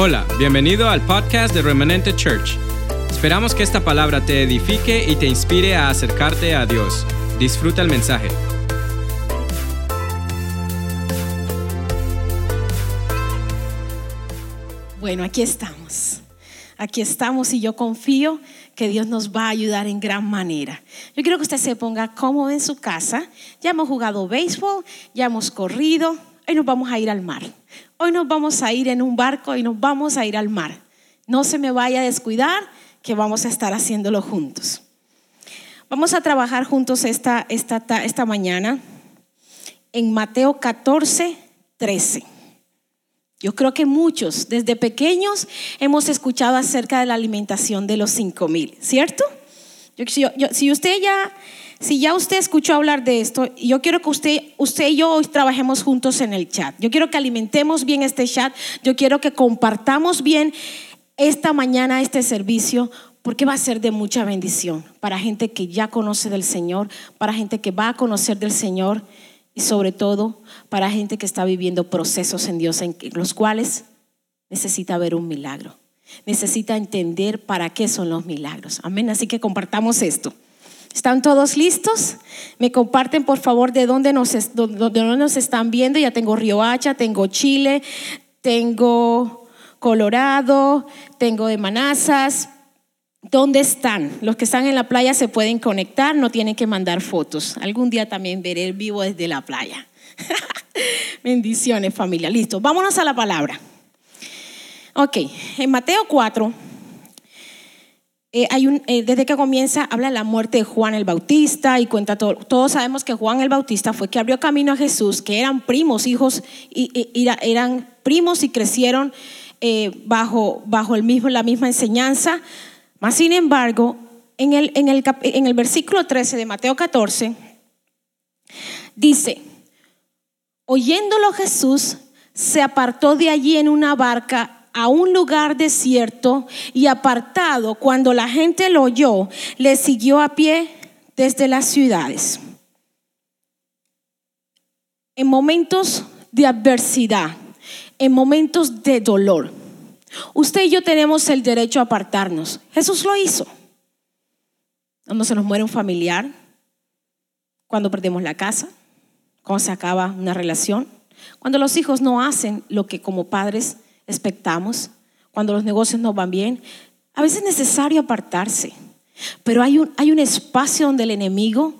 Hola, bienvenido al podcast de Remanente Church. Esperamos que esta palabra te edifique y te inspire a acercarte a Dios. Disfruta el mensaje. Bueno, aquí estamos. Aquí estamos y yo confío que Dios nos va a ayudar en gran manera. Yo quiero que usted se ponga cómodo en su casa. Ya hemos jugado béisbol, ya hemos corrido. Hoy nos vamos a ir al mar. Hoy nos vamos a ir en un barco y nos vamos a ir al mar. No se me vaya a descuidar que vamos a estar haciéndolo juntos. Vamos a trabajar juntos esta, esta, esta mañana en Mateo 14, 13. Yo creo que muchos desde pequeños hemos escuchado acerca de la alimentación de los cinco mil, ¿cierto? si usted ya, si ya usted escuchó hablar de esto, yo quiero que usted, usted y yo hoy trabajemos juntos en el chat. Yo quiero que alimentemos bien este chat. Yo quiero que compartamos bien esta mañana este servicio porque va a ser de mucha bendición para gente que ya conoce del Señor, para gente que va a conocer del Señor y sobre todo para gente que está viviendo procesos en Dios en los cuales necesita ver un milagro, necesita entender para qué son los milagros. Amén, así que compartamos esto. ¿Están todos listos? Me comparten por favor de dónde nos, están viendo. Ya tengo Río Hacha, tengo Chile, tengo Colorado, tengo de Manazas, ¿Dónde están? Los que están en la playa se pueden conectar, no tienen que mandar fotos. Algún día también veré el vivo desde la playa. Bendiciones familia. Listo, vámonos a la palabra. Ok, en Mateo 4, eh, eh, desde que comienza, habla la muerte de Juan el Bautista y cuenta todo. Todos sabemos que Juan el Bautista fue que abrió camino a Jesús, que eran primos, hijos, y, eran primos y crecieron eh, bajo, bajo el mismo, la misma enseñanza mas, sin embargo, en el, en, el, en el versículo 13 de Mateo 14, dice, oyéndolo Jesús, se apartó de allí en una barca a un lugar desierto y apartado, cuando la gente lo oyó, le siguió a pie desde las ciudades. En momentos de adversidad, en momentos de dolor, Usted y yo tenemos el derecho a apartarnos. Jesús lo hizo. Cuando se nos muere un familiar, cuando perdemos la casa, cuando se acaba una relación, cuando los hijos no hacen lo que como padres expectamos, cuando los negocios no van bien, a veces es necesario apartarse. Pero hay un, hay un espacio donde el enemigo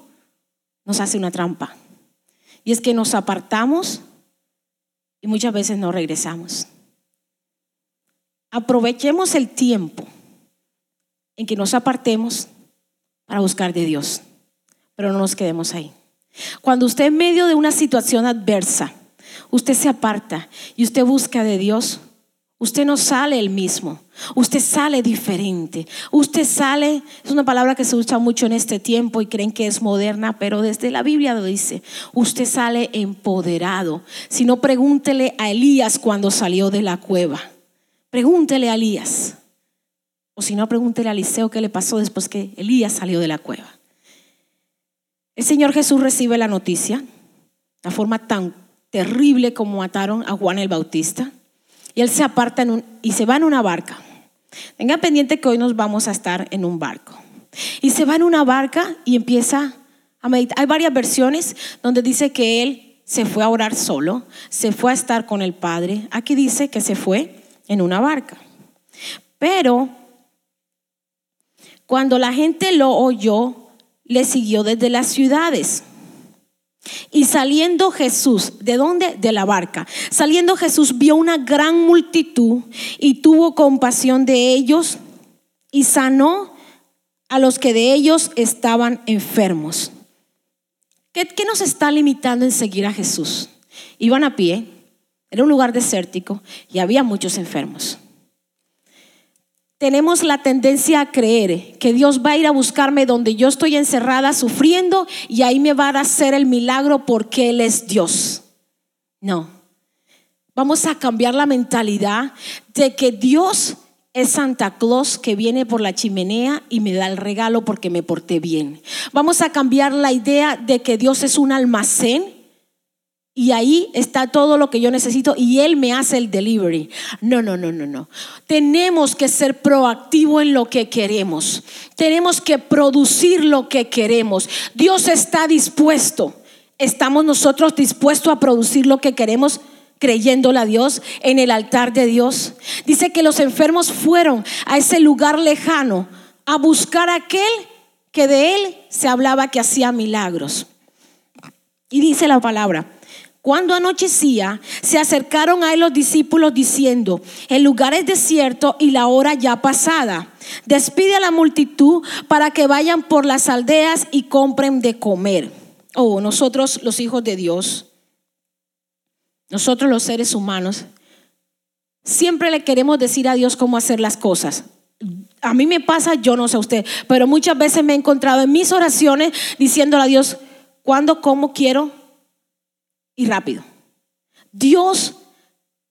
nos hace una trampa. Y es que nos apartamos y muchas veces no regresamos. Aprovechemos el tiempo en que nos apartemos para buscar de Dios, pero no nos quedemos ahí. Cuando usted en medio de una situación adversa, usted se aparta y usted busca de Dios, usted no sale el mismo, usted sale diferente, usted sale, es una palabra que se usa mucho en este tiempo y creen que es moderna, pero desde la Biblia lo dice, usted sale empoderado. Si no, pregúntele a Elías cuando salió de la cueva. Pregúntele a Elías. O si no, pregúntele a Eliseo qué le pasó después que Elías salió de la cueva. El Señor Jesús recibe la noticia, la forma tan terrible como mataron a Juan el Bautista, y él se aparta y se va en una barca. Tenga pendiente que hoy nos vamos a estar en un barco. Y se va en una barca y empieza a meditar. Hay varias versiones donde dice que él se fue a orar solo, se fue a estar con el Padre. Aquí dice que se fue en una barca. Pero cuando la gente lo oyó, le siguió desde las ciudades. Y saliendo Jesús, ¿de dónde? De la barca. Saliendo Jesús vio una gran multitud y tuvo compasión de ellos y sanó a los que de ellos estaban enfermos. ¿Qué, nos está limitando en seguir a Jesús? Iban a pie, era un lugar desértico y había muchos enfermos. Tenemos la tendencia a creer que Dios va a ir a buscarme donde yo estoy encerrada sufriendo y ahí me va a hacer el milagro porque Él es Dios. No. Vamos a cambiar la mentalidad de que Dios es Santa Claus que viene por la chimenea y me da el regalo porque me porté bien. Vamos a cambiar la idea de que Dios es un almacén y ahí está todo lo que yo necesito y Él me hace el delivery. No, no, no, no, no. Tenemos que ser proactivos en lo que queremos. Tenemos que producir lo que queremos. Dios está dispuesto. ¿Estamos nosotros dispuestos a producir lo que queremos? creyéndole a Dios en el altar de Dios. Dice que los enfermos fueron a ese lugar lejano a buscar a aquel que de él se hablaba que hacía milagros. Y dice la palabra, cuando anochecía, se acercaron a él los discípulos diciendo, el lugar es desierto y la hora ya pasada. Despide a la multitud para que vayan por las aldeas y compren de comer. Oh, nosotros los hijos de Dios, nosotros los seres humanos, siempre le queremos decir a Dios cómo hacer las cosas. A mí me pasa, yo no sé a usted, pero muchas veces me he encontrado en mis oraciones diciéndole a Dios, ¿cuándo, cómo quiero? Y rápido. Dios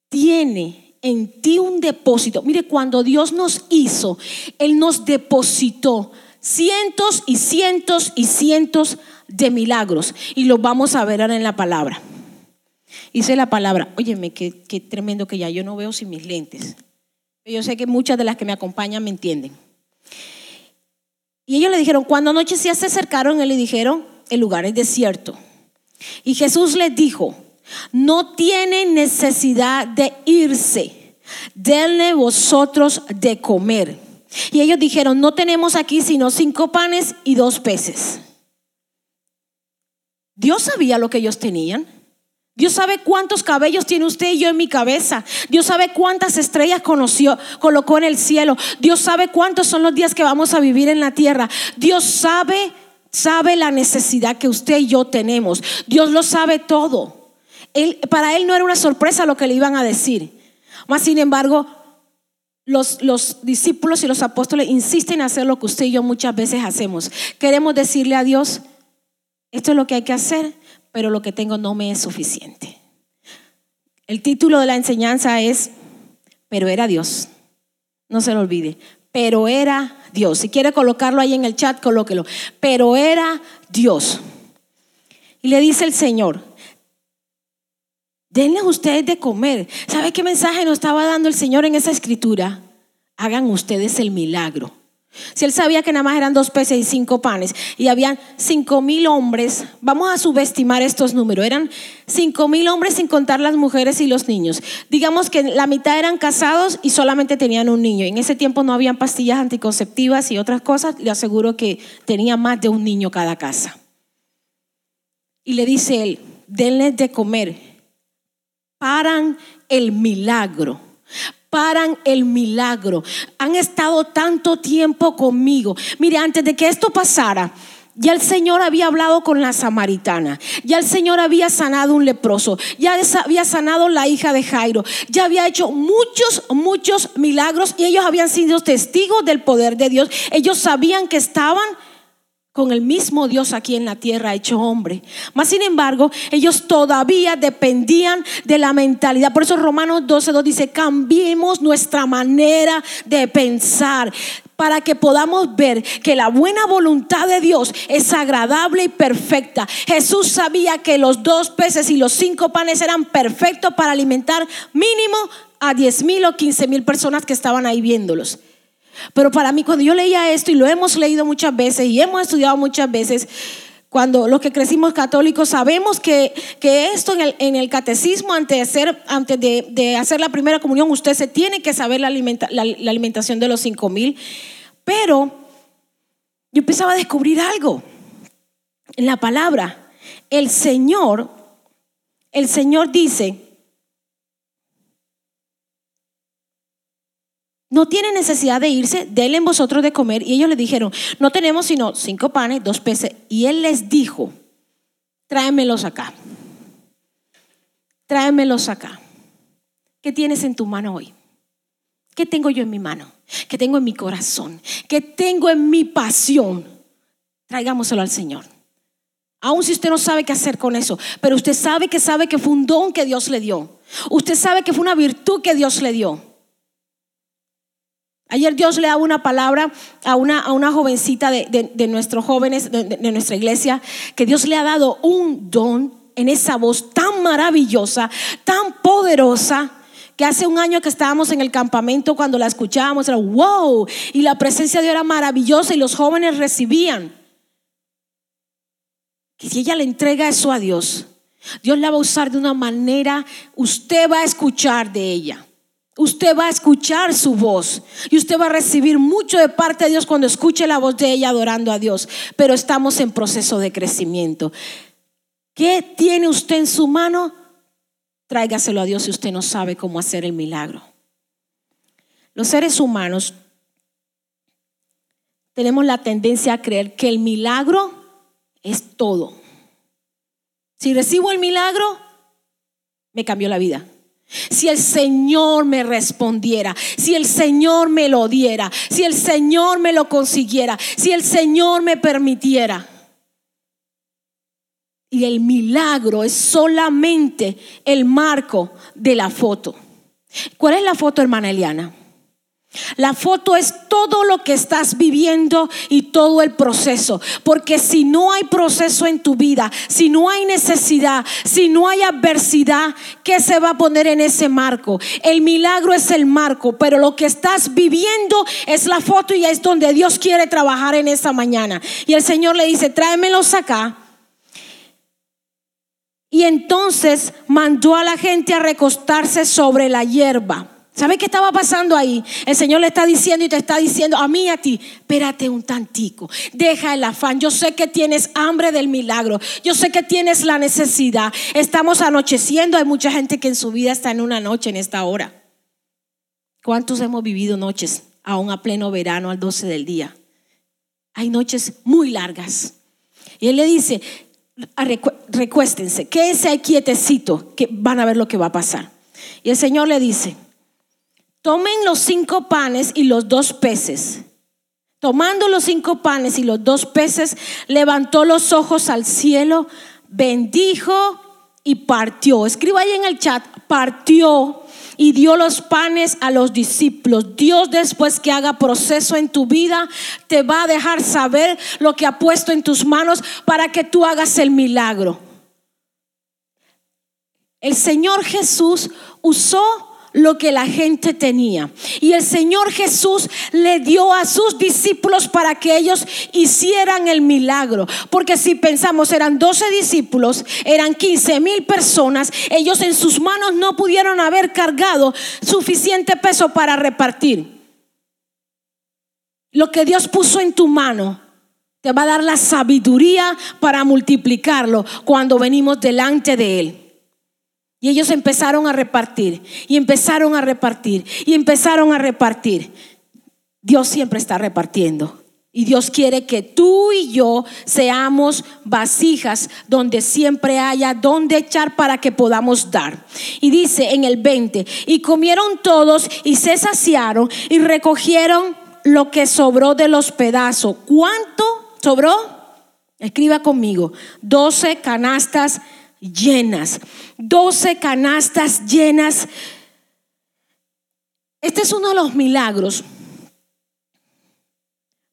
tiene en ti un depósito. Mire, cuando Dios nos hizo, Él nos depositó cientos y cientos y cientos de milagros. Y lo vamos a ver ahora en la palabra. Dice la palabra, óyeme, qué, qué tremendo que ya yo no veo sin mis lentes. Yo sé que muchas de las que me acompañan me entienden. Y ellos le dijeron, cuando anoche se acercaron, él le dijeron, el lugar es desierto. Y Jesús les dijo, no tienen necesidad de irse, denle vosotros de comer. Y ellos dijeron, no tenemos aquí sino cinco panes y dos peces. Dios sabía lo que ellos tenían. Dios sabe cuántos cabellos tiene usted y yo en mi cabeza. Dios sabe cuántas estrellas conoció, colocó en el cielo. Dios sabe cuántos son los días que vamos a vivir en la tierra. Dios sabe sabe la necesidad que usted y yo tenemos. Dios lo sabe todo. Para él no era una sorpresa lo que le iban a decir. Más sin embargo, los, los, discípulos y los apóstoles insisten en hacer lo que usted y yo muchas veces hacemos. Queremos decirle a Dios, esto es lo que hay que hacer, pero lo que tengo no me es suficiente. El título de la enseñanza es, pero era Dios. No se lo olvide, pero era Dios. Si quiere colocarlo ahí en el chat, colóquelo. Pero era Dios. Y le dice el Señor, denle ustedes de comer. ¿Sabe qué mensaje nos estaba dando el Señor en esa escritura? Hagan ustedes el milagro. Si él sabía que nada más eran dos peces y cinco panes y habían cinco mil hombres, vamos a subestimar estos números, eran cinco mil hombres sin contar las mujeres y los niños. Digamos que la mitad eran casados y solamente tenían un niño. En ese tiempo no habían pastillas anticonceptivas y otras cosas, le aseguro que tenía más de un niño cada casa. Y le dice él, denles de comer, paran el milagro paran el milagro. Han estado tanto tiempo conmigo. Mire, antes de que esto pasara, ya el Señor había hablado con la samaritana. Ya el Señor había sanado un leproso. Ya había sanado la hija de Jairo. Ya había hecho muchos, muchos milagros y ellos habían sido testigos del poder de Dios. Ellos sabían que estaban con el mismo Dios aquí en la tierra hecho hombre. Mas sin embargo, ellos todavía dependían de la mentalidad. Por eso Romanos 12.2 dice, cambiemos nuestra manera de pensar para que podamos ver que la buena voluntad de Dios es agradable y perfecta. Jesús sabía que los dos peces y los cinco panes eran perfectos para alimentar mínimo a 10 mil o 15 mil personas que estaban ahí viéndolos. Pero para mí, cuando yo leía esto, y lo hemos leído muchas veces y hemos estudiado muchas veces, cuando los que crecimos católicos sabemos que, esto en el, en el, catecismo, antes, de hacer, antes de, hacer la primera comunión, usted se tiene que saber la, la, alimentación de los cinco mil. Pero yo empezaba a descubrir algo en la palabra. El Señor, el Señor dice, No tiene necesidad de irse, denle vosotros de comer. Y ellos le dijeron, no tenemos sino cinco panes, dos peces. Y él les dijo, tráemelos acá. Tráemelos acá. ¿Qué tienes en tu mano hoy? ¿Qué tengo yo en mi mano? ¿Qué tengo en mi corazón? ¿Qué tengo en mi pasión? Traigámoselo al Señor. Aun si usted no sabe qué hacer con eso, pero usted sabe que sabe que fue un don que Dios le dio. Usted sabe que fue una virtud que Dios le dio. Ayer Dios le daba una palabra a una, a una jovencita de, nuestros jóvenes, de, nuestra iglesia, que Dios le ha dado un don en esa voz tan maravillosa, tan poderosa, que hace un año que estábamos en el campamento cuando la escuchábamos, era wow, y la presencia de Dios era maravillosa y los jóvenes recibían. Que si ella le entrega eso a Dios, Dios la va a usar de una manera, usted va a escuchar de ella. Usted va a escuchar su voz y usted va a recibir mucho de parte de Dios cuando escuche la voz de ella adorando a Dios. Pero estamos en proceso de crecimiento. ¿Qué tiene usted en su mano? Tráigaselo a Dios si usted no sabe cómo hacer el milagro. Los seres humanos tenemos la tendencia a creer que el milagro es todo. Si recibo el milagro, me cambió la vida. Si el Señor me respondiera, si el Señor me lo diera, si el Señor me lo consiguiera, si el Señor me permitiera. Y el milagro es solamente el marco de la foto. ¿Cuál es la foto, hermana Eliana? La foto es todo lo que estás viviendo y todo el proceso. Porque si no hay proceso en tu vida, si no hay necesidad, si no hay adversidad, ¿qué se va a poner en ese marco? El milagro es el marco, pero lo que estás viviendo es la foto y es donde Dios quiere trabajar en esa mañana. Y el Señor le dice, tráemelos acá. Y entonces mandó a la gente a recostarse sobre la hierba. ¿Sabe qué estaba pasando ahí? El Señor le está diciendo y te está diciendo a mí a ti, espérate un tantico, deja el afán. Yo sé que tienes hambre del milagro, yo sé que tienes la necesidad. Estamos anocheciendo, hay mucha gente que en su vida está en una noche en esta hora. ¿Cuántos hemos vivido noches aún a pleno verano al 12 del día? Hay noches muy largas. Y Él le dice, recuéstense, quédense ahí quietecito, que van a ver lo que va a pasar. Y el Señor le dice, tomen los cinco panes y los dos peces. Tomando los cinco panes y los dos peces, levantó los ojos al cielo, bendijo y partió. Escriba ahí en el chat, partió y dio los panes a los discípulos. Dios después que haga proceso en tu vida, te va a dejar saber lo que ha puesto en tus manos para que tú hagas el milagro. El Señor Jesús usó lo que la gente tenía. Y el Señor Jesús le dio a sus discípulos para que ellos hicieran el milagro. Porque si pensamos, eran 12 discípulos, eran 15 mil personas, ellos en sus manos no pudieron haber cargado suficiente peso para repartir. Lo que Dios puso en tu mano te va a dar la sabiduría para multiplicarlo cuando venimos delante de Él. Y ellos empezaron a repartir, y empezaron a repartir, y empezaron a repartir. Dios siempre está repartiendo. Y Dios quiere que tú y yo seamos vasijas donde siempre haya donde echar para que podamos dar. Y dice en el 20, y comieron todos y se saciaron y recogieron lo que sobró de los pedazos. ¿Cuánto sobró? Escriba conmigo, 12 canastas llenas, 12 canastas llenas. Este es uno de los milagros.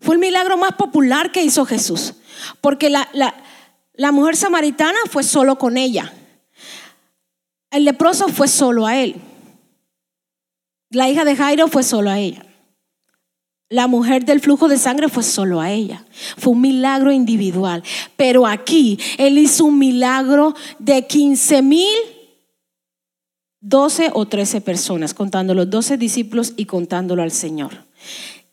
Fue el milagro más popular que hizo Jesús, porque la, la mujer samaritana fue solo con ella. El leproso fue solo a él. La hija de Jairo fue solo a ella. La mujer del flujo de sangre fue solo a ella. Fue un milagro individual. Pero aquí Él hizo un milagro de 15 mil, 12 o 13 personas, contando los 12 discípulos y contándolo al Señor.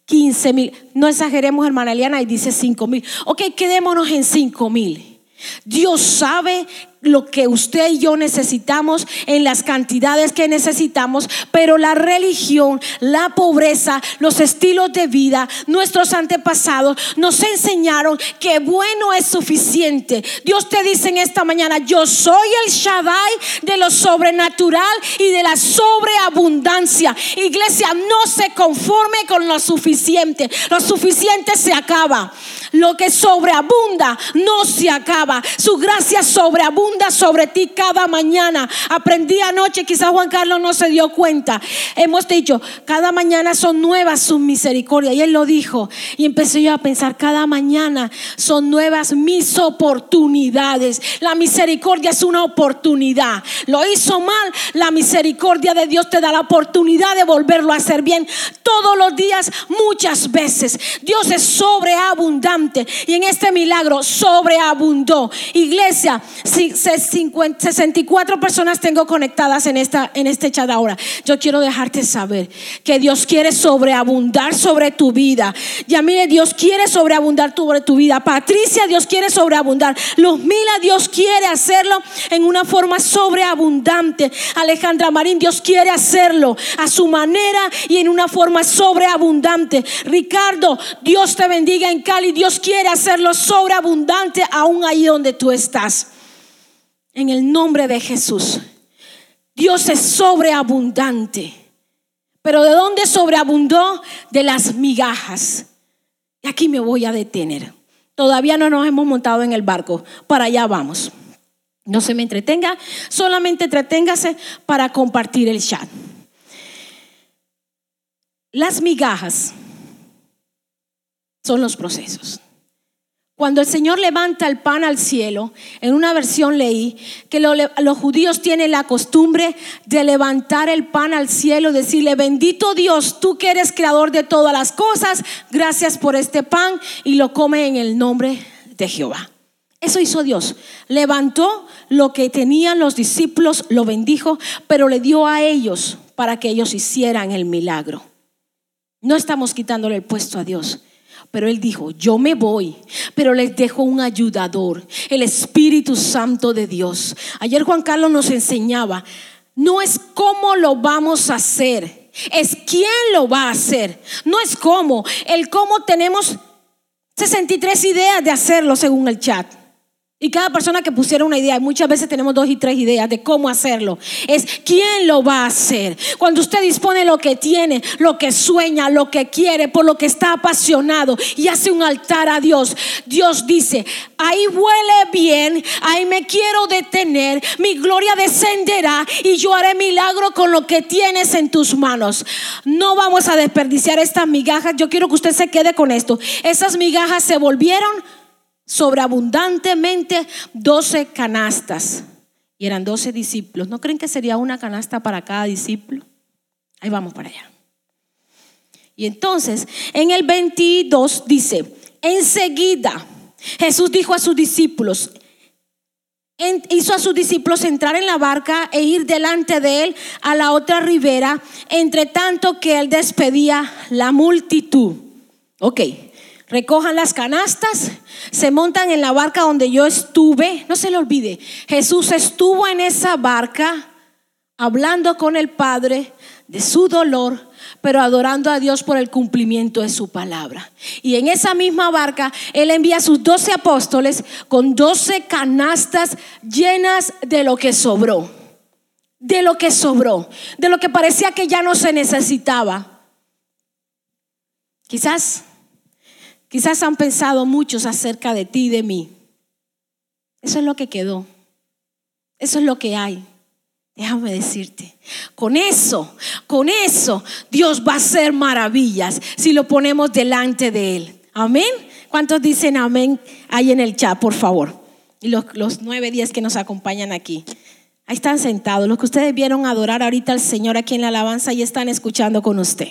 15 mil. No exageremos, hermana Eliana, y dice 5 mil. Ok, quedémonos en 5 mil. Dios sabe lo que usted y yo necesitamos en las cantidades que necesitamos, pero la religión, la pobreza, los estilos de vida, nuestros antepasados nos enseñaron que bueno es suficiente. Dios te dice en esta mañana, yo soy el Shaddai de lo sobrenatural y de la sobreabundancia. Iglesia, no se conforme con lo suficiente. Lo suficiente se acaba. Lo que sobreabunda no se acaba. Su gracia sobreabunda sobre ti cada mañana. Aprendí anoche, quizás Juan Carlos no se dio cuenta. Hemos dicho, cada mañana son nuevas sus misericordias. Y él lo dijo. Y empecé yo a pensar, cada mañana son nuevas mis oportunidades. La misericordia es una oportunidad. Lo hizo mal, la misericordia de Dios te da la oportunidad de volverlo a hacer bien todos los días, muchas veces. Dios es sobreabundante y en este milagro sobreabundó. Iglesia, 64 personas tengo conectadas en, esta, en este chat ahora. Yo quiero dejarte saber que Dios quiere sobreabundar sobre tu vida. Ya mire, Dios quiere sobreabundar sobre tu vida. Patricia, Dios quiere sobreabundar. Mila Dios quiere hacerlo en una forma sobreabundante. Alejandra Marín, Dios quiere hacerlo a su manera y en una forma sobreabundante. Ricardo, Dios te bendiga en Cali. Dios quiere hacerlo sobreabundante aún ahí donde tú estás. En el nombre de Jesús. Dios es sobreabundante. Pero ¿de dónde sobreabundó? De las migajas. Y aquí me voy a detener. Todavía no nos hemos montado en el barco. Para allá vamos. No se me entretenga, solamente entreténgase para compartir el chat. Las migajas son los procesos. Cuando el Señor levanta el pan al cielo, en una versión leí que los judíos tienen la costumbre de levantar el pan al cielo, decirle, bendito Dios, tú que eres creador de todas las cosas, gracias por este pan y lo come en el nombre de Jehová. Eso hizo Dios. Levantó lo que tenían los discípulos, lo bendijo, pero le dio a ellos para que ellos hicieran el milagro. No estamos quitándole el puesto a Dios. Pero él dijo, yo me voy, pero les dejo un ayudador, el Espíritu Santo de Dios. Ayer Juan Carlos nos enseñaba, no es cómo lo vamos a hacer, es quién lo va a hacer. No es cómo, el cómo tenemos 63 ideas de hacerlo según el chat. Y cada persona que pusiera una idea, muchas veces tenemos dos y tres ideas de cómo hacerlo, es quién lo va a hacer. Cuando usted dispone lo que tiene, lo que sueña, lo que quiere, por lo que está apasionado y hace un altar a Dios, Dios dice, ahí huele bien, ahí me quiero detener, mi gloria descenderá y yo haré milagro con lo que tienes en tus manos. No vamos a desperdiciar estas migajas, yo quiero que usted se quede con esto. Esas migajas se volvieron sobreabundantemente 12 canastas. Y eran 12 discípulos. ¿No creen que sería una canasta para cada discípulo? Ahí vamos para allá. Y entonces, en el 22 dice, enseguida Jesús dijo a sus discípulos, hizo a sus discípulos entrar en la barca e ir delante de él a la otra ribera, entre tanto que él despedía la multitud. Ok, recojan las canastas, se montan en la barca donde yo estuve. No se le olvide, Jesús estuvo en esa barca hablando con el Padre de su dolor, pero adorando a Dios por el cumplimiento de su palabra. Y en esa misma barca, Él envía a sus doce apóstoles con doce canastas llenas de lo que sobró, de lo que sobró, de lo que parecía que ya no se necesitaba. Quizás Quizás han pensado muchos acerca de ti y de mí. Eso es lo que quedó. Eso es lo que hay. Déjame decirte, con eso, con eso, Dios va a hacer maravillas si lo ponemos delante de Él. Amén. ¿Cuántos dicen amén ahí en el chat, por favor? Y los, los nueve días que nos acompañan aquí. Ahí están sentados. Los que ustedes vieron adorar ahorita al Señor aquí en la alabanza y están escuchando con usted.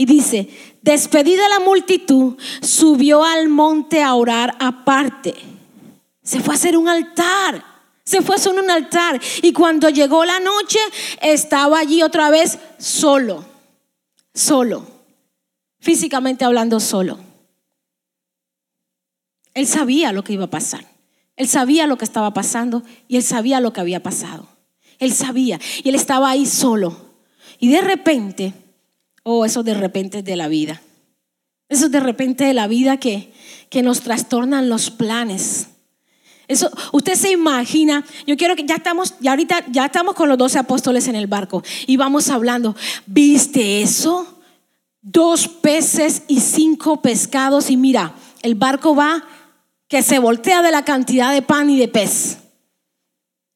Y dice, despedida la multitud, subió al monte a orar aparte. Se fue a hacer un altar. Se fue a hacer un altar. Y cuando llegó la noche, estaba allí otra vez solo. Solo. Físicamente hablando solo. Él sabía lo que iba a pasar. Él sabía lo que estaba pasando y él sabía lo que había pasado. Él sabía y él estaba ahí solo. Y de repente Oh, eso de repente de la vida. Eso de repente de la vida que, que nos trastornan los planes. Eso, usted se imagina, yo quiero que ya estamos, ya ahorita ya estamos con los doce apóstoles en el barco y vamos hablando, ¿viste eso? Dos peces y cinco pescados y mira, el barco va que se voltea de la cantidad de pan y de pez.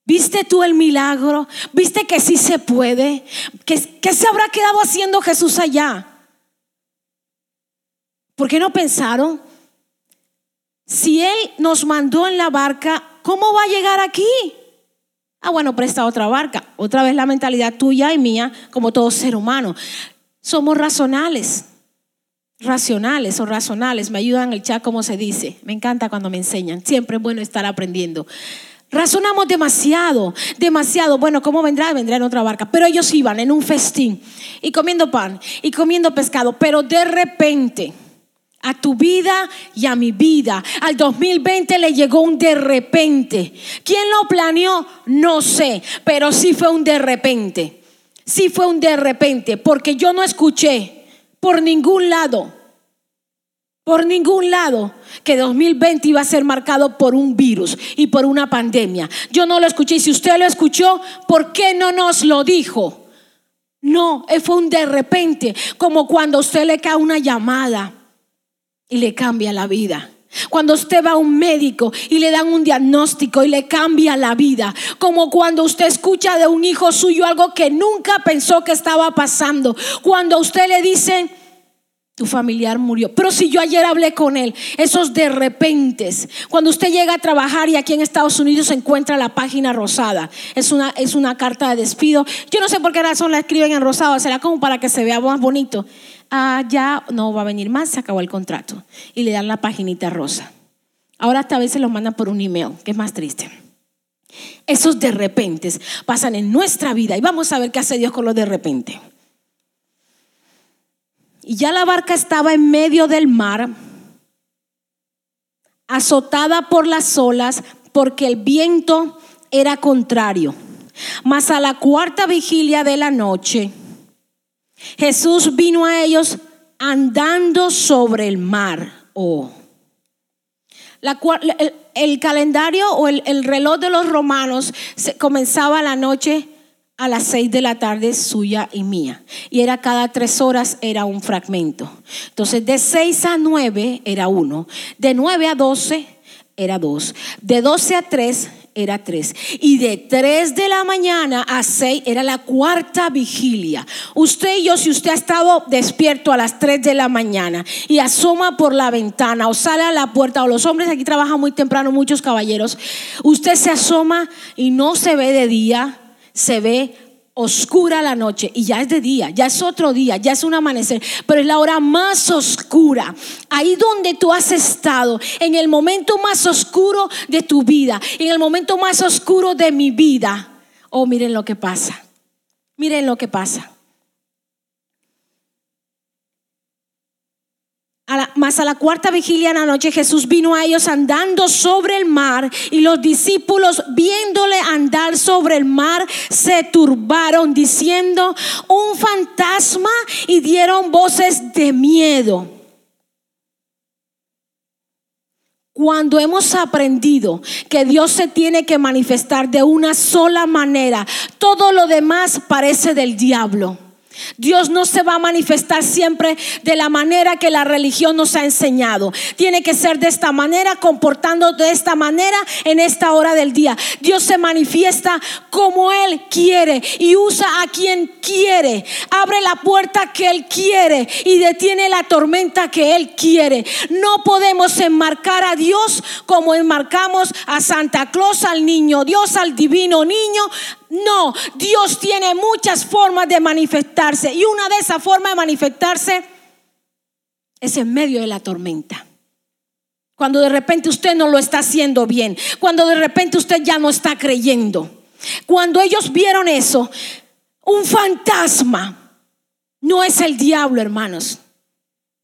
¿Viste tú el milagro? ¿Viste que sí se puede? ¿Qué, qué se habrá quedado haciendo Jesús allá? ¿Por qué no pensaron? Si Él nos mandó en la barca, ¿cómo va a llegar aquí? Ah, bueno, presta otra barca. Otra vez la mentalidad tuya y mía, como todo ser humano. Somos racionales. Racionales o razonales. Me ayudan el chat, como se dice. Me encanta cuando me enseñan. Siempre es bueno estar aprendiendo. Razonamos demasiado, demasiado. Bueno, ¿cómo vendrá? Vendrá en otra barca. Pero ellos iban en un festín y comiendo pan y comiendo pescado. Pero de repente, a tu vida y a mi vida, al 2020 le llegó un de repente. ¿Quién lo planeó? No sé, pero sí fue un de repente. Sí fue un de repente, porque yo no escuché por ningún lado por ningún lado que 2020 iba a ser marcado por un virus y por una pandemia. Yo no lo escuché. Y si usted lo escuchó, ¿por qué no nos lo dijo? No, eh, fue un de repente, como cuando usted le cae una llamada y le cambia la vida. Cuando usted va a un médico y le dan un diagnóstico y le cambia la vida. Como cuando usted escucha de un hijo suyo algo que nunca pensó que estaba pasando. Cuando usted le dice, tu familiar murió. Pero si yo ayer hablé con él, esos de repente, cuando usted llega a trabajar y aquí en Estados Unidos se encuentra la página rosada, es una, es una carta de despido. Yo no sé por qué razón la escriben en rosado, será como para que se vea más bonito. Ah, ya no va a venir más, se acabó el contrato. Y le dan la paginita rosa. Ahora hasta a veces lo mandan por un email, que es más triste. Esos de repente pasan en nuestra vida y vamos a ver qué hace Dios con los de repente. Y ya la barca estaba en medio del mar, azotada por las olas, porque el viento era contrario. Mas a la cuarta vigilia de la noche, Jesús vino a ellos andando sobre el mar. Oh. el, calendario o el, el, reloj de los romanos se, comenzaba la noche a las seis de la tarde suya y mía. Y era cada tres horas era un fragmento. Entonces de seis a nueve era uno. De nueve a doce era dos. De doce a tres era tres. Y de tres de la mañana a seis era la cuarta vigilia. Usted y yo, si usted ha estado despierto a las tres de la mañana y asoma por la ventana o sale a la puerta, o los hombres aquí trabajan muy temprano, muchos caballeros, usted se asoma y no se ve de día se ve oscura la noche y ya es de día, ya es otro día, ya es un amanecer, pero es la hora más oscura. Ahí donde tú has estado, en el momento más oscuro de tu vida, en el momento más oscuro de mi vida. Oh, miren lo que pasa. Miren lo que pasa. Más a la cuarta vigilia en la noche Jesús vino a ellos andando sobre el mar y los discípulos viéndole andar sobre el mar se turbaron diciendo un fantasma y dieron voces de miedo. Cuando hemos aprendido que Dios se tiene que manifestar de una sola manera, todo lo demás parece del diablo. Dios no se va a manifestar siempre de la manera que la religión nos ha enseñado. Tiene que ser de esta manera, comportando de esta manera en esta hora del día. Dios se manifiesta como Él quiere y usa a quien quiere. Abre la puerta que Él quiere y detiene la tormenta que Él quiere. No podemos enmarcar a Dios como enmarcamos a Santa Claus, al niño Dios, al divino niño, no, Dios tiene muchas formas de manifestarse y una de esas formas de manifestarse es en medio de la tormenta. Cuando de repente usted no lo está haciendo bien, cuando de repente usted ya no está creyendo. Cuando ellos vieron eso, un fantasma no es el diablo, hermanos.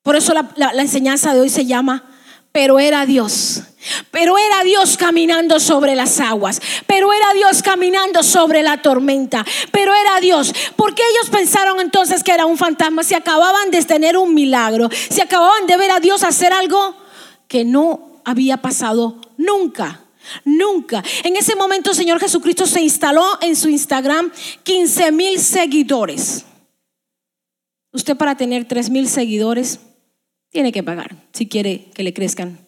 Por eso la, la enseñanza de hoy se llama, pero era Dios. Pero era Dios caminando sobre las aguas. Pero era Dios caminando sobre la tormenta. Pero era Dios. Porque ellos pensaron entonces que era un fantasma. Si acababan de tener un milagro. Si acababan de ver a Dios hacer algo que no había pasado nunca. Nunca. En ese momento el Señor Jesucristo se instaló en su Instagram 15 mil seguidores. Usted para tener 3 mil seguidores tiene que pagar si quiere que le crezcan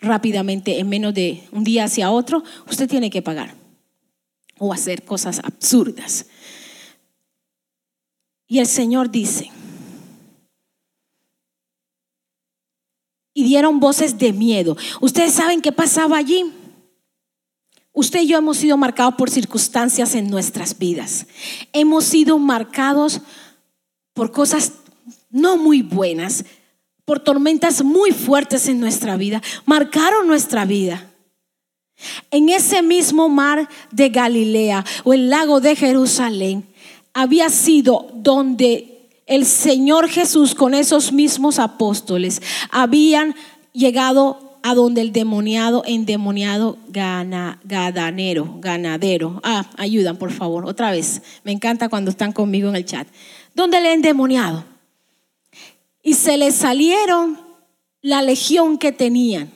rápidamente en menos de un día hacia otro, usted tiene que pagar. o hacer cosas absurdas. Y el Señor dice, y dieron voces de miedo. ¿Ustedes saben qué pasaba allí? Usted y yo hemos sido marcados por circunstancias en nuestras vidas. Hemos sido marcados por cosas no muy buenas, por tormentas muy fuertes en nuestra vida. Marcaron nuestra vida. En ese mismo mar de Galilea o el lago de Jerusalén había sido donde el Señor Jesús con esos mismos apóstoles habían llegado a donde el demoniado, endemoniado gana, ganadero. Ah, ayudan por favor, otra vez. Me encanta cuando están conmigo en el chat. Donde el endemoniado. Y se les salieron la legión que tenían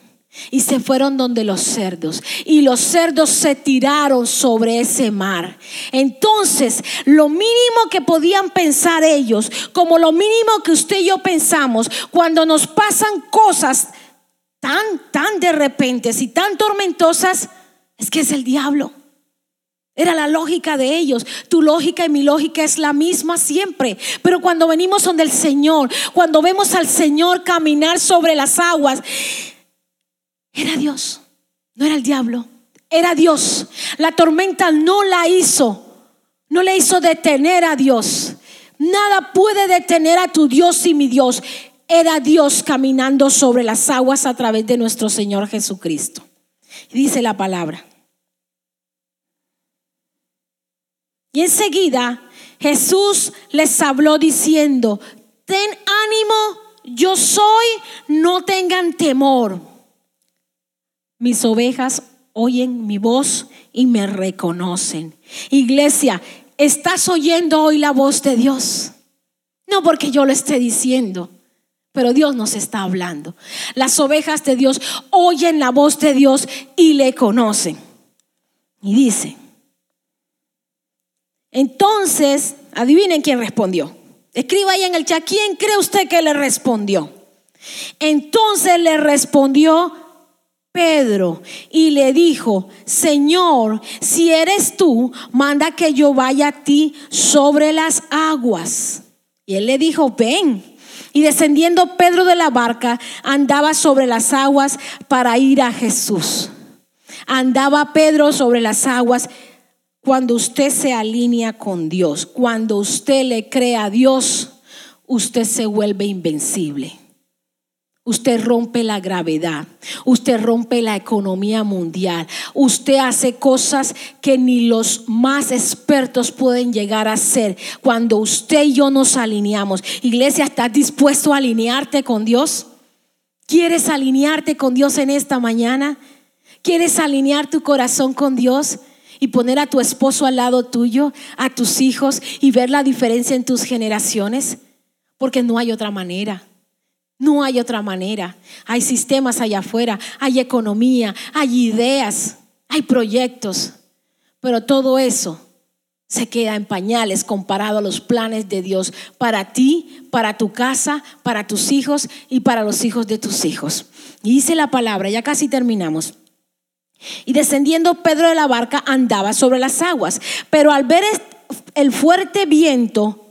y se fueron donde los cerdos. Y los cerdos se tiraron sobre ese mar. Entonces, lo mínimo que podían pensar ellos, como lo mínimo que usted y yo pensamos, cuando nos pasan cosas tan, tan de repente y tan tormentosas, es que es el diablo. Era la lógica de ellos. Tu lógica y mi lógica es la misma siempre. Pero cuando venimos donde el Señor, cuando vemos al Señor caminar sobre las aguas, era Dios, no era el diablo, era Dios. La tormenta no la hizo, no le hizo detener a Dios. Nada puede detener a tu Dios y mi Dios. Era Dios caminando sobre las aguas a través de nuestro Señor Jesucristo. dice la palabra. Y enseguida Jesús les habló diciendo, ten ánimo, yo soy, no tengan temor. Mis ovejas oyen mi voz y me reconocen. Iglesia, ¿estás oyendo hoy la voz de Dios? No porque yo lo esté diciendo, pero Dios nos está hablando. Las ovejas de Dios oyen la voz de Dios y le conocen. Y dice, entonces, adivinen quién respondió. Escriba ahí en el chat, ¿quién cree usted que le respondió? Entonces le respondió Pedro y le dijo, Señor, si eres tú, manda que yo vaya a ti sobre las aguas. Y él le dijo, ven. Y descendiendo Pedro de la barca, andaba sobre las aguas para ir a Jesús. Andaba Pedro sobre las aguas cuando usted se alinea con Dios, cuando usted le cree a Dios, usted se vuelve invencible. Usted rompe la gravedad, usted rompe la economía mundial, usted hace cosas que ni los más expertos pueden llegar a hacer cuando usted y yo nos alineamos. Iglesia, ¿estás dispuesto a alinearte con Dios? ¿Quieres alinearte con Dios en esta mañana? ¿Quieres alinear tu corazón con Dios? Y poner a tu esposo al lado tuyo, a tus hijos y ver la diferencia en tus generaciones, porque no hay otra manera. No hay otra manera. Hay sistemas allá afuera, hay economía, hay ideas, hay proyectos, pero todo eso se queda en pañales comparado a los planes de Dios para ti, para tu casa, para tus hijos y para los hijos de tus hijos. Y dice la palabra, ya casi terminamos. Y descendiendo Pedro de la barca andaba sobre las aguas, pero al ver el fuerte viento,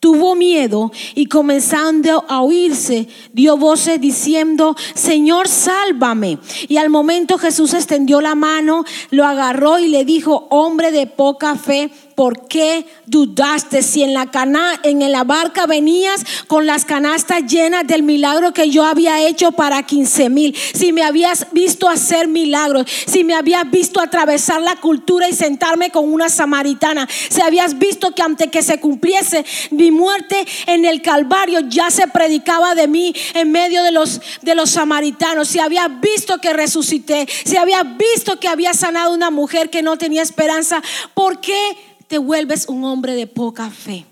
tuvo miedo y comenzando a oírse, dio voces diciendo, Señor, sálvame. Y al momento Jesús extendió la mano, lo agarró y le dijo, hombre de poca fe, ¿por qué dudaste? Si en la, cana, en barca venías con las canastas llenas del milagro que yo había hecho para 15 mil, si me habías visto hacer milagros, si me habías visto atravesar la cultura y sentarme con una samaritana, si habías visto que antes que se cumpliese mi muerte en el Calvario ya se predicaba de mí en medio de los, de los samaritanos, si habías visto que resucité, si habías visto que había sanado una mujer que no tenía esperanza, ¿por qué? Te vuelves un hombre de poca fe?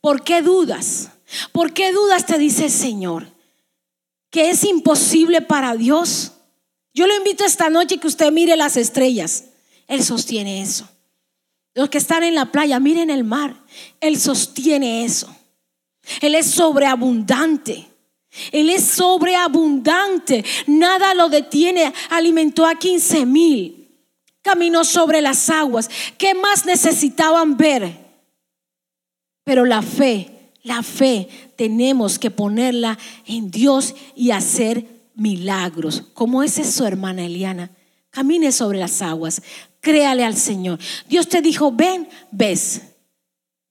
¿Por qué dudas? ¿Por qué dudas te dice el Señor? Que es imposible para Dios. Yo lo invito esta noche que usted mire las estrellas. Él sostiene eso. Los que están en la playa, miren el mar. Él sostiene eso. Él es sobreabundante. Él es sobreabundante. Nada lo detiene. Alimentó a 15 mil. Caminó sobre las aguas. ¿Qué más necesitaban ver? Pero la fe, la fe tenemos que ponerla en Dios y hacer milagros. ¿Cómo es eso, hermana Eliana? Camine sobre las aguas, créale al Señor. Dios te dijo, ven, ves.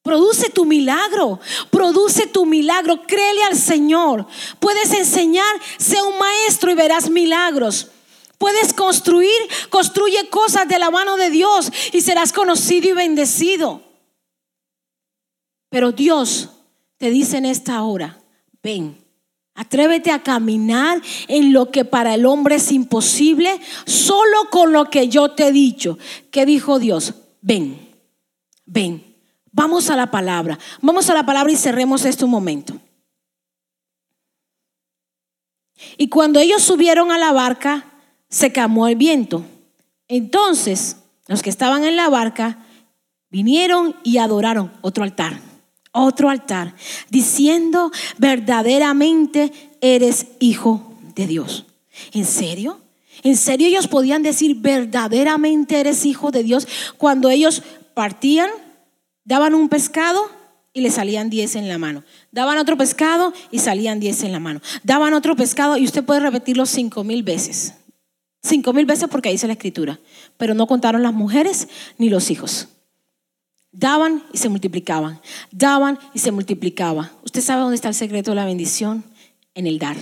Produce tu milagro, produce tu milagro, créele al Señor. Puedes enseñar, sé un maestro y verás milagros. Puedes construir, construye cosas de la mano de Dios y serás conocido y bendecido. Pero Dios te dice en esta hora, ven, atrévete a caminar en lo que para el hombre es imposible, solo con lo que yo te he dicho. ¿Qué dijo Dios? Ven, ven. Vamos a la palabra, vamos a la palabra y cerremos esto un momento. Y cuando ellos subieron a la barca, se camó el viento. Entonces, los que estaban en la barca vinieron y adoraron otro altar otro altar, diciendo verdaderamente eres hijo de Dios. ¿En serio? ¿En serio ellos podían decir verdaderamente eres hijo de Dios cuando ellos partían, daban un pescado y le salían diez en la mano? Daban otro pescado y salían diez en la mano. Daban otro pescado y usted puede repetirlo cinco mil veces. Cinco mil veces porque dice la escritura. Pero no contaron las mujeres ni los hijos. Daban y se multiplicaban. Daban y se multiplicaban. ¿Usted sabe dónde está el secreto de la bendición? En el dar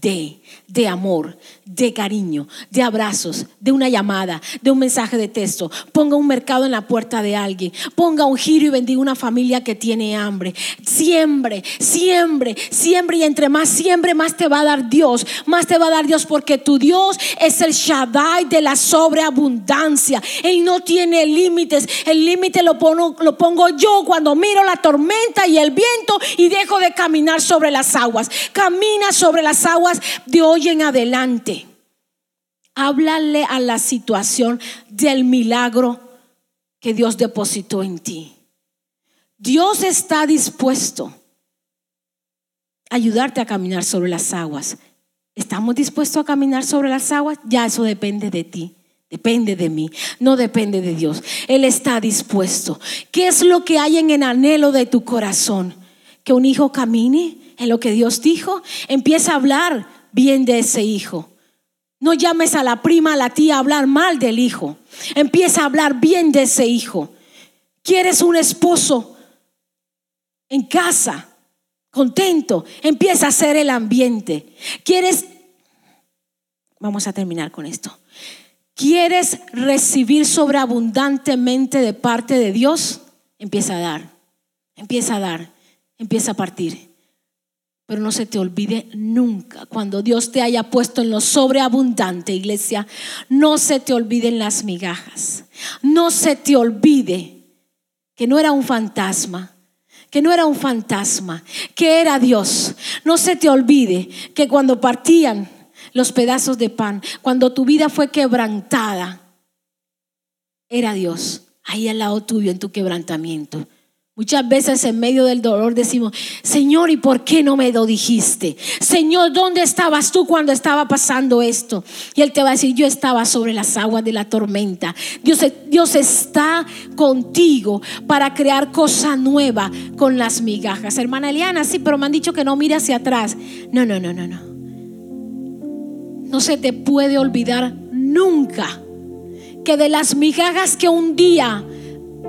de, de amor, de cariño, de abrazos, de una llamada, de un mensaje de texto. Ponga un mercado en la puerta de alguien. Ponga un giro y bendiga una familia que tiene hambre. Siempre, siempre, siempre. Y entre más siempre, más te va a dar Dios. Más te va a dar Dios porque tu Dios es el Shaddai de la sobreabundancia. Él no tiene límites. El límite lo pongo, lo pongo yo cuando miro la tormenta y el viento y dejo de caminar sobre las aguas. Camina sobre las de hoy en adelante. Háblale a la situación del milagro que Dios depositó en ti. Dios está dispuesto a ayudarte a caminar sobre las aguas. ¿Estamos dispuestos a caminar sobre las aguas? Ya eso depende de ti. Depende de mí, no depende de Dios. Él está dispuesto. ¿Qué es lo que hay en el anhelo de tu corazón? Que un hijo camine en lo que Dios dijo, empieza a hablar bien de ese hijo. No llames a la prima, a la tía a hablar mal del hijo. Empieza a hablar bien de ese hijo. ¿Quieres un esposo en casa, contento? Empieza a hacer el ambiente. ¿Quieres... Vamos a terminar con esto. ¿Quieres recibir sobreabundantemente de parte de Dios? Empieza a dar. Empieza a dar. Empieza a partir. Pero no se te olvide nunca, cuando Dios te haya puesto en lo sobreabundante, iglesia, no se te olviden las migajas. No se te olvide que no era un fantasma, que no era un fantasma, que era Dios. No se te olvide que cuando partían los pedazos de pan, cuando tu vida fue quebrantada, era Dios ahí al lado tuyo en tu quebrantamiento. Muchas veces en medio del dolor decimos, Señor, ¿y por qué no me lo dijiste? Señor, ¿dónde estabas tú cuando estaba pasando esto? Y Él te va a decir, yo estaba sobre las aguas de la tormenta. Dios, Dios está contigo para crear cosa nueva con las migajas. Hermana Eliana, sí, pero me han dicho que no mire hacia atrás. No, no, no, no, no. No se te puede olvidar nunca que de las migajas que un día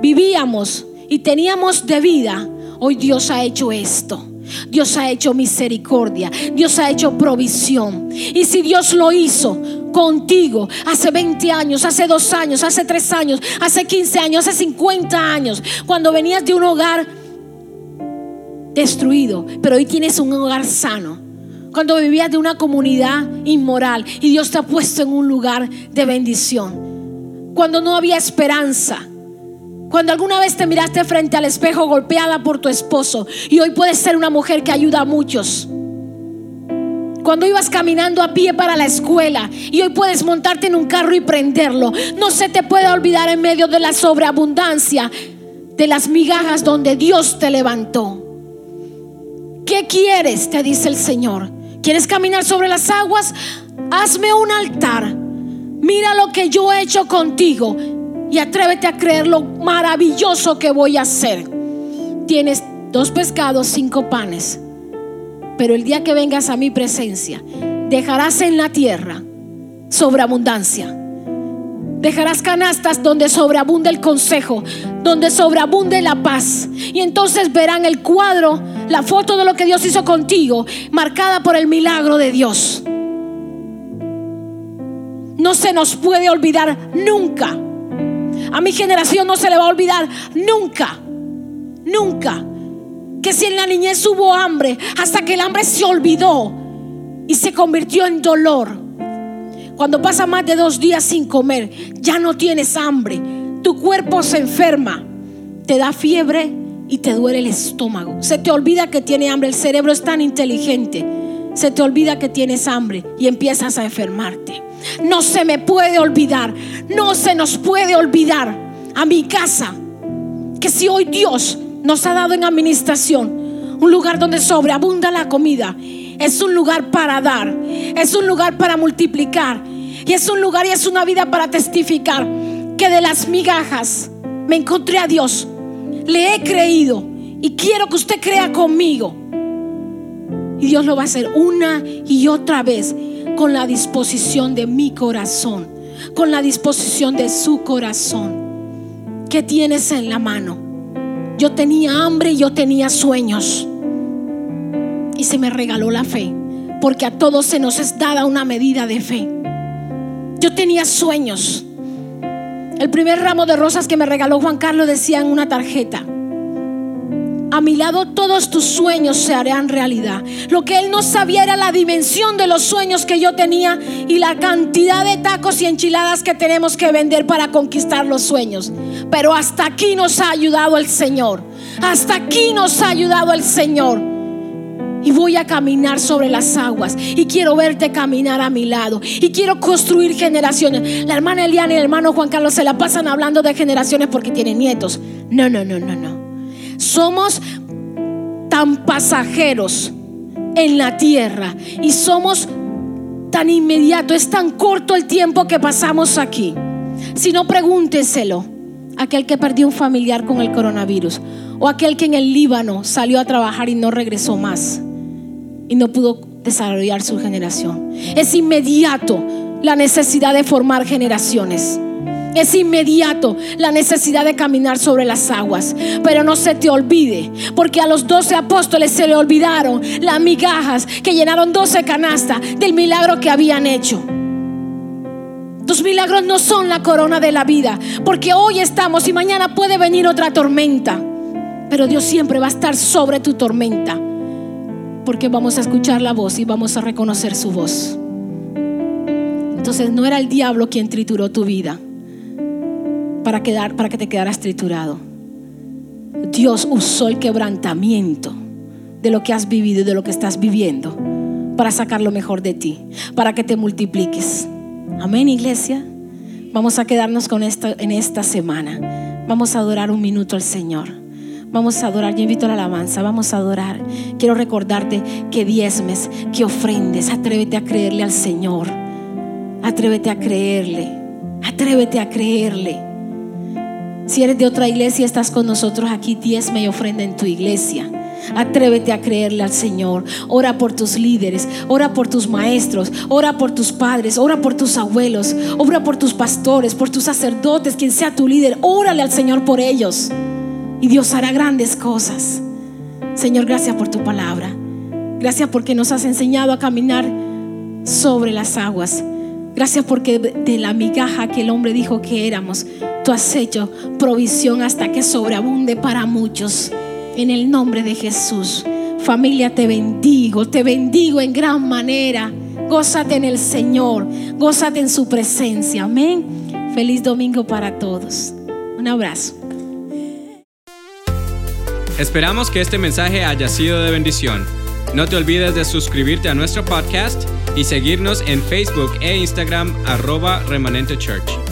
vivíamos, y teníamos de vida, hoy Dios ha hecho esto. Dios ha hecho misericordia, Dios ha hecho provisión. Y si Dios lo hizo contigo hace 20 años, hace 2 años, hace 3 años, hace 15 años, hace 50 años, cuando venías de un hogar destruido, pero hoy tienes un hogar sano. Cuando vivías de una comunidad inmoral y Dios te ha puesto en un lugar de bendición. Cuando no había esperanza cuando alguna vez te miraste frente al espejo golpeada por tu esposo y hoy puedes ser una mujer que ayuda a muchos. Cuando ibas caminando a pie para la escuela y hoy puedes montarte en un carro y prenderlo. No se te puede olvidar en medio de la sobreabundancia de las migajas donde Dios te levantó. ¿Qué quieres? Te dice el Señor. ¿Quieres caminar sobre las aguas? Hazme un altar Mira lo que yo he hecho contigo y atrévete a creer lo maravilloso que voy a hacer. Tienes dos pescados, cinco panes. Pero el día que vengas a mi presencia, dejarás en la tierra sobreabundancia. Dejarás canastas donde sobreabunde el consejo, donde sobreabunde la paz. Y entonces verán el cuadro, la foto de lo que Dios hizo contigo, marcada por el milagro de Dios. No se nos puede olvidar nunca. A mi generación no se le va a olvidar nunca, nunca. Que si en la niñez hubo hambre, hasta que el hambre se olvidó y se convirtió en dolor cuando pasa más de dos días sin comer, ya no tienes hambre, tu cuerpo se enferma, te da fiebre y te duele el estómago. Se te olvida que tiene hambre, el cerebro es tan inteligente. Se te olvida que tienes hambre y empiezas a enfermarte. No se me puede olvidar, no se nos puede olvidar a mi casa que si hoy Dios nos ha dado en administración un lugar donde sobreabunda la comida, es un lugar para dar, es un lugar para multiplicar y es un lugar y es una vida para testificar que de las migajas me encontré a Dios, le he creído y quiero que usted crea conmigo. Y Dios lo va a hacer una y otra vez con la disposición de mi corazón, con la disposición de su corazón. ¿Qué tienes en la mano? Yo tenía hambre y yo tenía sueños y se me regaló la fe, porque a todos se nos es dada una medida de fe. Yo tenía sueños. El primer ramo de rosas que me regaló Juan Carlos decía en una tarjeta, a mi lado todos tus sueños se harán realidad. Lo que él no sabía era la dimensión de los sueños que yo tenía y la cantidad de tacos y enchiladas que tenemos que vender para conquistar los sueños. Pero hasta aquí nos ha ayudado el Señor. Hasta aquí nos ha ayudado el Señor y voy a caminar sobre las aguas y quiero verte caminar a mi lado y quiero construir generaciones. La hermana Eliana y el hermano Juan Carlos se la pasan hablando de generaciones porque tienen nietos. No, no, no, no, no. Somos tan pasajeros en la tierra y somos tan inmediato, es tan corto el tiempo que pasamos aquí. Si no, pregúnteselo aquel que perdió un familiar con el coronavirus o aquel que en el Líbano salió a trabajar y no regresó más y no pudo desarrollar su generación. Es inmediato la necesidad de formar generaciones. Es inmediato la necesidad de caminar sobre las aguas. Pero no se te olvide, porque a los doce apóstoles se le olvidaron las migajas que llenaron doce canastas del milagro que habían hecho. Tus milagros no son la corona de la vida, porque hoy estamos y mañana puede venir otra tormenta. Pero Dios siempre va a estar sobre tu tormenta porque vamos a escuchar la voz y vamos a reconocer su voz. Entonces no era el diablo quien trituró tu vida para, quedar, para que te quedaras triturado. Dios usó el quebrantamiento de lo que has vivido y de lo que estás viviendo para sacar lo mejor de ti, para que te multipliques. Amén, iglesia. Vamos a quedarnos con esto en esta semana. Vamos a adorar un minuto al Señor. Vamos a adorar. Yo invito a la alabanza. Vamos a adorar. Quiero recordarte que diezmes, que ofrendes. Atrévete a creerle al Señor. Atrévete a creerle. Atrévete a creerle. Si eres de otra iglesia, estás con nosotros aquí. Diezme y ofrenda en tu iglesia. Atrévete a creerle al Señor. Ora por tus líderes, ora por tus maestros, ora por tus padres, ora por tus abuelos, ora por tus pastores, por tus sacerdotes, quien sea tu líder. Órale al Señor por ellos y Dios hará grandes cosas. Señor, gracias por tu palabra. Gracias porque nos has enseñado a caminar sobre las aguas. Gracias porque de la migaja que el hombre dijo que éramos, tú has hecho provisión hasta que sobreabunde para muchos. En el nombre de Jesús. Familia, te bendigo, te bendigo en gran manera. Gózate en el Señor, gózate en su presencia. Amén. Feliz domingo para todos. Un abrazo. Esperamos que este mensaje haya sido de bendición. No te olvides de suscribirte a nuestro podcast y seguirnos en Facebook e Instagram arroba remanente church.